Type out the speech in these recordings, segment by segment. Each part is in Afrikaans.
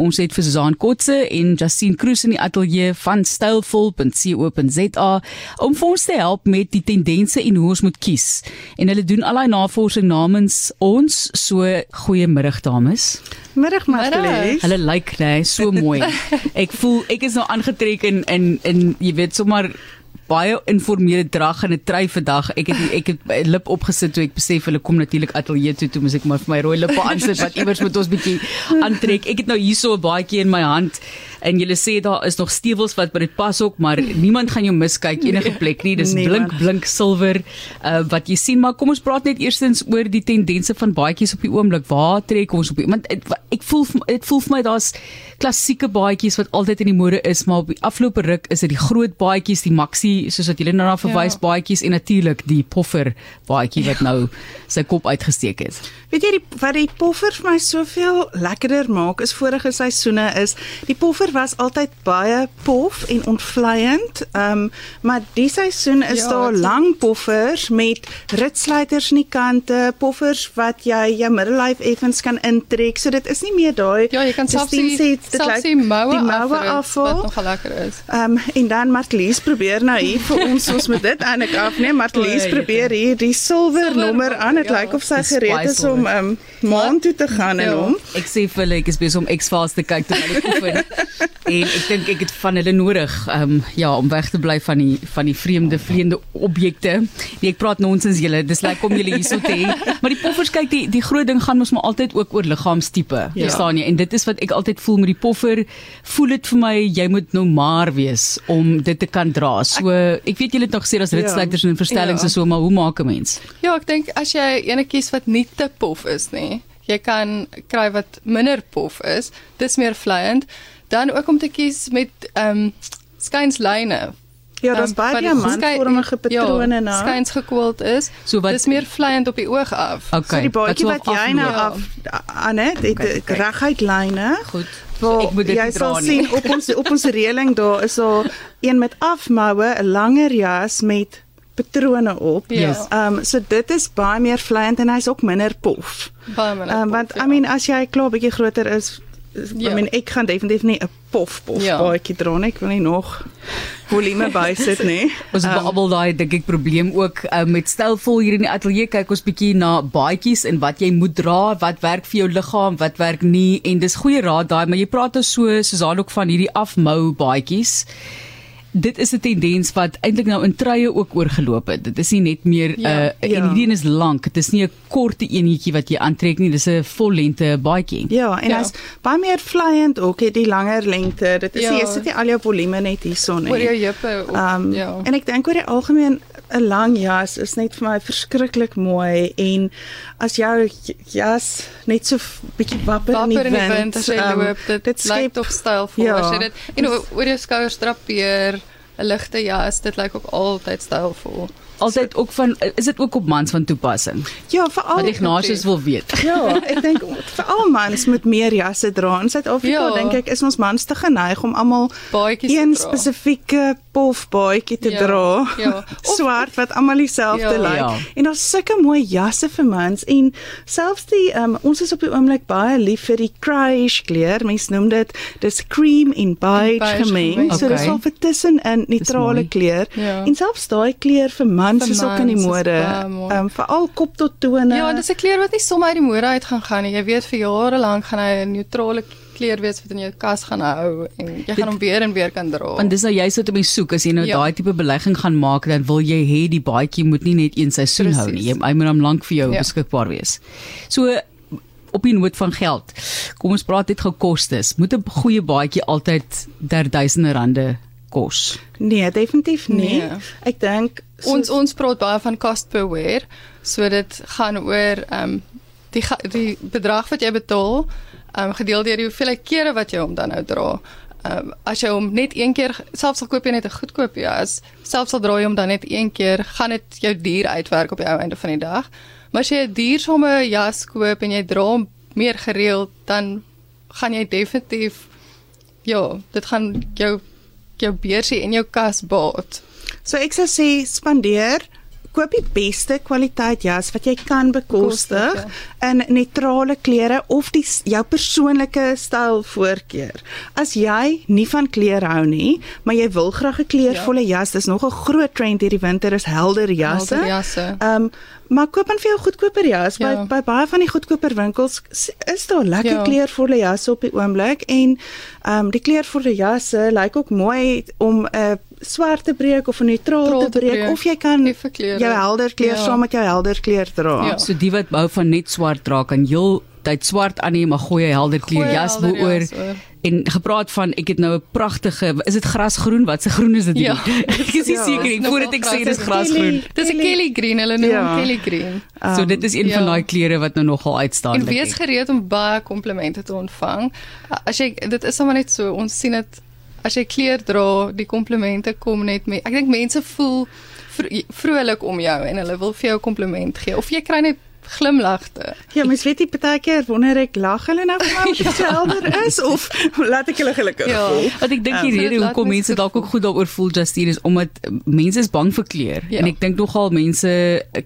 Ons het vir Susan Kotse en Justine Kroes in die ateljee van stylvol.co.za om vir ons te help met die tendense en hoe ons moet kies. En hulle doen al daai navorsing namens ons. So goeiemiddag dames. Middag Marlies. Hulle lyk net so mooi. Ek voel ek is nou aangetrek in in in jy weet sommer baie informele drag en 'n trui vandag. Ek het ek het lip opgesit toe ek besef hulle kom natuurlik ateljee toe toe moet ek maar vir my rooi lippe aansit wat iewers moet ons bietjie aantrek. Ek het nou hierso 'n baadjie in my hand en jy sê daar is nog stewels wat by dit pas ook, maar niemand gaan jou miskyk enige plek nie. Dis blink blink silwer uh, wat jy sien, maar kom ons praat net eerstens oor die tendense van baadjies op die oomblik. Waar trek ons op? Want ek, ek voel dit voel vir my daar's klassieke baadjies wat altyd in die mode is, maar op die afgelope ruk is dit die groot baadjies, die maxi soos wat julle nou na verwys ja. baadjies en natuurlik die poffer baadjie wat nou sy kop uitgesteek het. Weet jy die wat die poffer vir my soveel lekkerder maak is vorige seisoene is die poffer was altyd baie pof en ontvleiend. Ehm um, maar die seisoen is ja, daar lang poffers met ritsluiters aan die kante, poffers wat jy jou middellyf effens kan intrek. So dit is nie meer daai Ja, jy kan selfs die selfs die moue af wat nog lekker is. Ehm um, en dan Martlies probeer nou hier vir ons ons moet dit eintlik afneem. Martlies probeer hier die silwer nommer aan. Dit ja, lyk of sy gereed is om um, maan toe te gaan ja. en hom. Ek sê vir hulle ek is besig om X-Files te kyk terwyl ek oefen. en ek dink ek het van hulle nodig um, ja om weg te bly van die van die vreemde vleiende objekte. Nee, ek praat nonsens julle. Dis lyk like om julle hierso te hê. Maar die poffers kyk die die groot ding gaan mos maar altyd ook oor liggaamstipe. Ja. Verstaan jy? En dit is wat ek altyd voel met die poffer. Voel dit vir my jy moet nou maar wees om dit te kan dra. So ek, ek weet julle het nog gesê daar's ritsluiters ja. en verstellings ja. en so, maar hoe maak 'n mens? Ja, ek dink as jy ene kies wat nie te pof is nie, jy kan kry wat minder pof is. Dis meer vleiend. Dan ook om te kies met ehm um, skynslyne. Ja, dis um, baie diamantvormige patrone ja, na. Skyns gekwoeld is. So wat Dis meer vleiend op die oog af. Okay. So die baadjie wat, wat jy nou af aan het, dit okay, reguit lyne. Goed. So ek moet dit jy sal sien op ons op ons reëling daar is so een met afmoue, 'n langer jas met patrone op. Ja. Ehm ja. um, so dit is baie meer vleiend en hy's ook minder pof. Baie minder. Um, want ja. I mean as jy klaar bietjie groter is, ja. I mean ek gaan definitief nie 'n pof pof ja. baadjie dra nie. Ek wil nie nog volume bysit nie. Ons um, babbel daai dink ek probleem ook uh, met stylvol hier in die ateljee kyk ons bietjie na baadjies en wat jy moet dra, wat werk vir jou liggaam, wat werk nie en dis goeie raad daai, maar jy praat dus so soos al ook van hierdie afmou baadjies dit is 'n tendens wat eintlik nou in treie ook oorgeloop het. Dit is nie net meer 'n ja, uh, ja. en hierdie is lank. Dit is nie 'n korte enetjie wat jy aantrek nie. Dis 'n vollengte baadjie. Ja, en ja. as baie meer flyend ook het die langer lengte. Dit is ja. jy sit nie al jou volume net hierson nie. Oor jou heupe ook. Um, ja. En ek dink oor die algemeen 'n lang jas is net vir my verskriklik mooi en as jou jas net so bietjie wapper, wapper in die wind as jy um, loop, dit, dit lyk tog stylvol ja, as jy dit en oor jou skouers drapeer 'n ligte jas, dit lyk ook altyd stylvol. Altyd ook van is dit ook op mans van toepassing? Ja, veral wat Ignatius wil weet. Ja, ek dink veral mans moet meer jasse dra. In Suid-Afrika ja. dink ek is ons mans te geneig om almal een spesifieke pofbaadjie te ja, dra. Ja. Swart wat almal dieselfde ja, lyk. Ja. En daar's sulke mooi jasse vir mans en selfs die um, ons is op die oomblik baie lief vir die crash kleur. Mense noem dit dis cream en beige, beige gemeng. Okay. So dis al vir tussen 'n neutrale kleur. Ja. En selfs daai kleur vir mans vir is ook in die mode. Ehm um, veral kop tot tone. Ja, dis 'n kleur wat nie sommer uit die mode uit gaan gaan nie. Jy weet vir jare lank gaan hy 'n neutrale kleur wees wat in jou kas gaan hou en jy gaan hom weer en weer kan dra. Want dis nou jy sit om die soek as jy nou ja. daai tipe belegging gaan maak dan wil jy hê die baadjie moet nie net een seisoen hou nie. Jy moet hom lank vir jou ja. beskikbaar wees. So op die noot van geld. Kom ons praat net gou kostes. Moet 'n goeie baadjie altyd der duisende rande kos? Nee, definitief nie. Nee. Ek dink ons ons praat baie van cost per wear. So dit gaan oor ehm um, die die bedrag wat jy betaal um, gedeel deur die hoeveelheid kere wat jy hom dan nou dra. Um, as jy hom net een keer selfs al koop jy net 'n goedkoop jas, selfs al dra jy hom dan net een keer, gaan dit jou duur uitwerk op die ou einde van die dag. Maar as jy 'n duur somme jas koop en jy dra hom meer gereeld, dan gaan jy definitief ja, dit gaan jou jou beursie en jou kas baat. So ek sou sê spandeer koop die beste kwaliteit jas wat jy kan bekostig ja. in neutrale kleure of die jou persoonlike styl voorkeur. As jy nie van kleure hou nie, maar jy wil graag 'n kleurvolle ja. jas, dis nog 'n groot trend hierdie winter is helder jasse. Helder jasse. Ehm um, maar koop dan vir jou goedkoper jas. Ja. By by baie van die goedkoper winkels is daar lekker ja. kleurvolle jasse op die oomblik en ehm um, die kleurvolle jasse lyk ook mooi om 'n uh, swart te breek of 'n neutraal te, te breek of jy kan jou helder kleur ja. saam met jou helder kleur dra. Ja. So die wat bou van net swart dra kan heel tyd swart aan nie maar gooi 'n helder kleur jas bo oor. en gepraat van ek het nou 'n pragtige is dit grasgroen? Wat se groen is dit ja. ek is nie ja, seker nie voordat ek sê dis grasgroen. dis 'n kelly green. Hulle noem ja. kelly green. Um, so dit is een ja. van daai kleure wat nou nogal uitstaan en wees gereed om baie komplimente te ontvang. As jy dit is sommer net so ons sien dit as jy kleur dra die komplimente kom net met ek dink mense voel vrolik om jou en hulle wil vir jou 'n kompliment gee of jy kry net glimlagte. Ja, mens weet nie baie keer wonder ek lag hulle nou vir my of dit helder is of laat ek hulle gelukkig ja, voel. Ja, want ek dink die um, rede hoekom mense dalk ook goed daaroor voel Justine is omdat mense is bang vir kleur ja. en ek dink nogal mense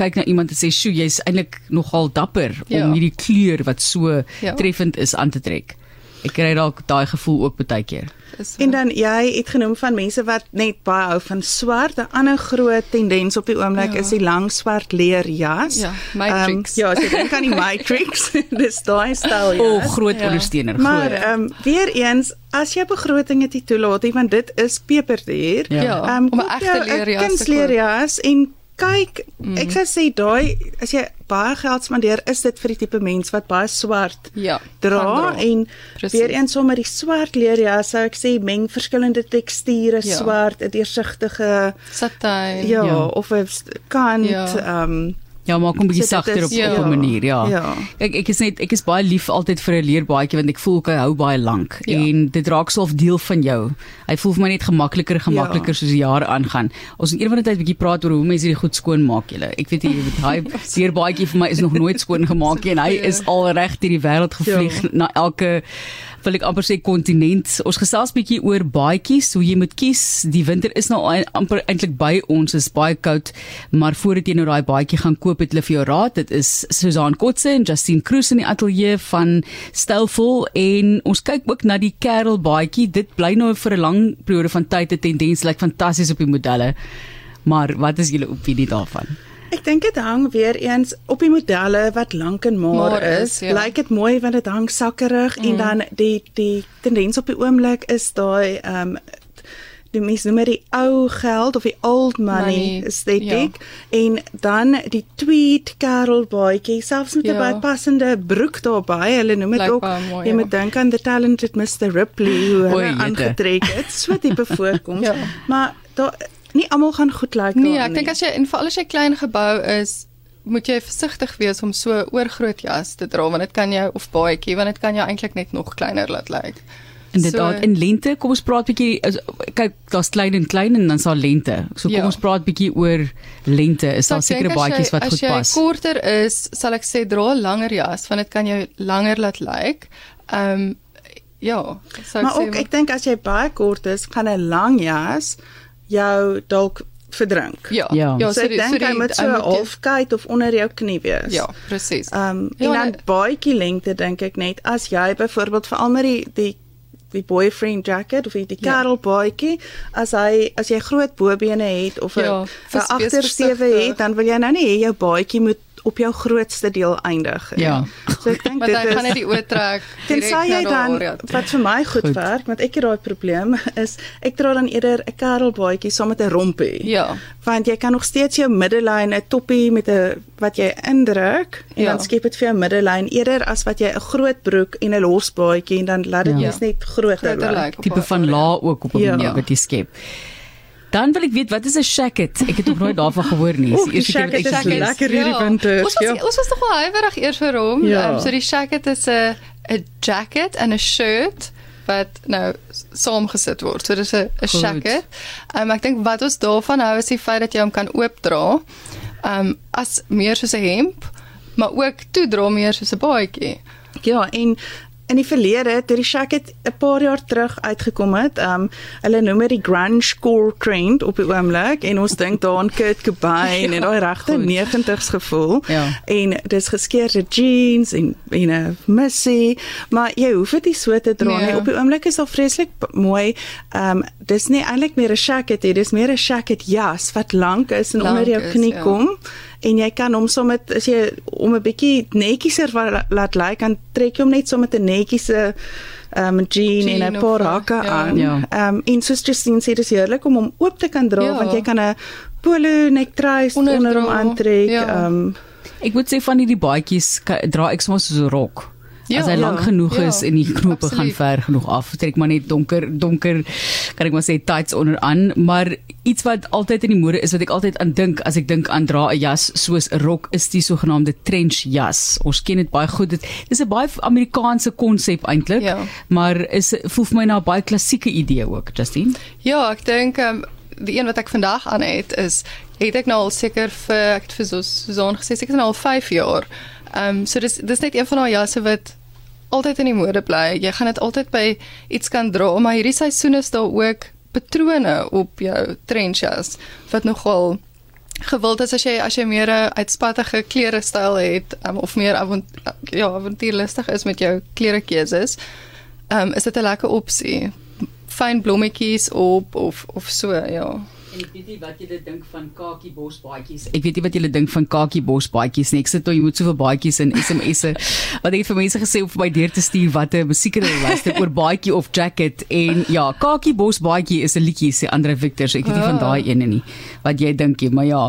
kyk na iemand en sê, "Sjoe, jy's eintlik nogal dapper ja. om hierdie kleur wat so ja. treffend is aan te trek." Ek kry dalk daai gevoel ook baie keer. En dan jy het genoem van mense wat net baie hou van swart. 'n Ander groot tendens op die oomblik ja. is die lang swart leer jas. Ja, Matrix. Um, ja, so dink aan die Matrix. Dis daai styl ja. O, oh, groot ja. ondersteuner. Maar ehm um, weer eens As jy begrotinge dit toelaat, want dit is peperduur. Ja. Um, om 'n egte leer jas te koop. 'n Kunsleer jas en kyk, mm. ek sou sê daai as jy baie geld spandeer, is dit vir die tipe mens wat baie swart ja, dra, dra en Precies. weer eens sommer die swart leer ja, sou ek sê meng verskillende teksture, ja. swart, 'n deursigtige satijn, ja, ja, of 'n kant, ja. ehm ja. um, Ja, maar kom bietjie sagter op ja. op 'n manier, ja. ja. Ek ek is net ek is baie lief altyd vir 'n leerbaadjie want ek voel ek hou baie lank ja. en dit raak so 'n deel van jou. Hy voel vir my net gemakliker en gemakliker ja. soos die jare aangaan. Ons het eendag net 'n bietjie praat oor hoe mense dit goed skoon maak julle. Ek weet jy weet hy leerbaadjie vir my is nog nooit skoon gemaak en hy is al reg deur die wêreld gevlieg ja. na elke wil ek amper sê kontinent. Ons gesels bietjie oor baadjies, hoe jy moet kies. Die winter is nou amper eintlik by ons, is baie koud, maar voordat jy nou daai baadjie gaan koop, het hulle vir jou raad. Dit is Susan Kotse en Justine Cruz in die ateljee van Styleful en ons kyk ook na die Kerel baadjie. Dit bly nou vir 'n lang periode van tyd 'n tendens, lyk like fantasties op die modelle. Maar wat is julle opinie daarvan? Ek dink dit hang weer eens op die modelle wat lank en maar, maar is. Ja. Lyk dit mooi want dit hang sakkerig mm. en dan die die tendens op die oomblik is daai ehm um, die mense noem dit ou geld of die old money estetiek ja. en dan die tweed Karel baadjie selfs met 'n ja. bypassende broek daarbey. Hulle noem dit ook mooi, jy ja. moet dink aan the talented Mr Ripley hoe hy aangetrek het. So tipe voorkoms. ja. Maar daar nie almal gaan goed lyk like nee, ek dink as jy en veral as jy klein gebou is moet jy versigtig wees om so oorgroot jas te dra want dit kan jou of baadjie want dit kan jou eintlik net nog kleiner laat lyk like. Inderdaad, so, in lente, kom ons praat bietjie kyk, daar's klein en klein en dan's daar lente. So kom ja. ons praat bietjie oor lente. Is daar sekere baadjies wat goed pas? As jy korter is, sal ek sê dra 'n langer jas want dit kan jou langer laat lyk. Ehm um, ja, sou ek maar sê. Maar ook ek dink as jy baie kort is, kan 'n lang jas jou dalk verdrink. Ja. Ja, ja so, so dink jy moet so halfkyk of onder jou knie wees. Ja, presies. Ehm um, ja, en dan baadjie lengte dink ek net as jy byvoorbeeld vir almal die die die boyfriend jacket of die Karel ja. baadjie as hy as jy groot bobene het of 'n ja, agtersteewe het dan wil jy nou nie hê jou baadjie moet op jou grootste deel eindig. Ja. So ek dink dit is gaan net die oortrek. Tensy jy dan wat vir my goed, goed. werk, want ek het daai probleem is ek dra dan eerder 'n kerelbaadjie saam met 'n rompie. Ja. Want jy kan nog steeds jou middellyn 'n toppie met 'n wat jy indruk en ja. dan skep dit vir jou middellyn eerder as wat jy 'n groot broek en 'n losbaadjie en dan laat dit ja. net groter lyk. Tipe van la ook op 'n ja. manier wat jy skep. Dan wil ek weet wat is 'n shacket? Ek het nog nooit daarvan gehoor nie. Die eerste keer wat ek dit lekker hierdie ja. winter. Ons was, ja. ons was nog wel huiwerig eers vir hom. Ja. Um, so die shacket is 'n 'n jacket en 'n shirt wat nou saamgesit word. So dis 'n 'n shacket. Um, ek dink wat ons daarvan hou is die feit dat jy hom kan oopdra. Um as meer soos 'n hemp, maar ook toedra meer soos 'n baadjie. Ja, en in die verlede toe die Shacket 'n paar jaar terug uitgekom het, um hulle noem dit die grunge core trend op die oomblik en ons dink daaraan Kurt Cobain ja, en daai regte 90's gevoel. Ja. En dis geskeurde jeans en en 'n missy, maar jy hoef dit nie so te dra nie. Nee. Op die oomblik is al vreeslik mooi. Um dis nie eintlik meer 'n Shacket nie, dis meer 'n Shacket jas wat lank is en lank onder jou knie ja. kom en jy kan hom sommer as jy om 'n bietjie netjieser laat lyk kan trek jy hom net sommer 'n netjiese um jean, jean en 'n paar hakke ja. aan. Ja. Um en soos Justine sê dis heerlik om hom oop te kan dra ja. want jy kan 'n polo onder, onder hom aantrek. Ja. Um ek moet sê van hierdie baadjies dra ek soms so 'n rok. Ja, as hy ja, lank genoeg ja, is en die knope absoluut. gaan ver genoeg af, trek maar net donker donker kan ek maar sê tights onderaan, maar iets wat altyd in die mode is wat ek altyd aan dink as ek dink aan dra 'n jas soos 'n rok is die sogenaamde trench jas. Ons ken dit baie goed. Dit is 'n baie Amerikaanse konsep eintlik, ja. maar is voel vir my na 'n baie klassieke idee ook, Justine. Ja, ek dink um, die een wat ek vandag aan het is het ek nou al seker vir ek het vir so so gesê seker nou al 5 jaar. Ehm um, so dis dis net een van daai jasse wat altyd in die mode bly. Jy gaan dit altyd by iets kan dra, maar hierdie seisoen is daar ook patrone op jou trenches wat nogal gewild is as jy as jy meer 'n uitspattige klere styl het um, of meer avont ja, avontuurlustig is met jou klerekeuses. Ehm um, is dit 'n lekker opsie. Fyn blommetjies op of of so, ja. En ek weet nie wat julle dink van kakie bosbaadjies. Ek weet nie wat julle dink van kakie bosbaadjies nie. Ek sit toe jy moet soveel baadjies in SMS'e. Wat ek vir mense gesê op my deur te stuur watter musiek hulle luister oor baadjie of jacket en ja, kakie bosbaadjie is 'n liedjie sê Andre Victor. So ek weet nie van ah. daai ene nie wat jy dink jy, maar ja.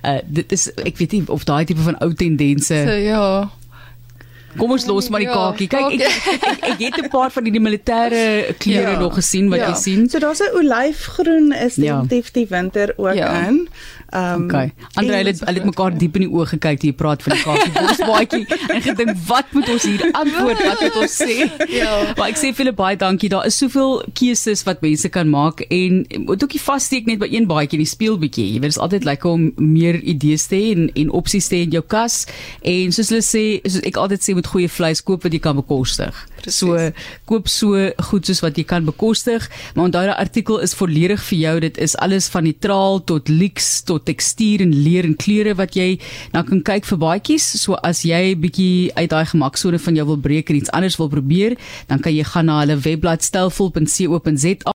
Uh dit is ek weet nie of daai tipe van ou tendense. So ja. Kom ons los maar die ja, kakie. Kyk, ek, ek, ek, ek het 'n paar van die militêre klere ja, nog gesien wat ja. jy sien. So daar's 'n olyfgroen is ja. definitief die winter ook ja. in. Ehm um, okay. Andre het hulle het mekaar diep in die oë gekyk toe jy praat van die kakie bosbaadjie en gedink wat moet ons hier antwoord? Wat moet ons sê? Ja. Maar ek sê vir julle baie dankie. Daar is soveel keuses wat mense kan maak en moet ook nie vassteek net by een baadjie nie. Speel bietjie. Jy weet dit is altyd lekker om meer idees te hê en en opsies te hê in jou kas. En soos hulle sê, soos ek altyd sê met goeie vleis koop wat jy kan bekostig. Precies. So koop so goed soos wat jy kan bekostig. Maar onthou daai artikel is volledig vir jou. Dit is alles van neutraal tot luxe tot tekstuur en leer en kleure wat jy nou kan kyk vir baadjies. So as jy bietjie uit daai gemaksone van jou wil breek en iets anders wil probeer, dan kan jy gaan na hulle webblad stelvol.co.za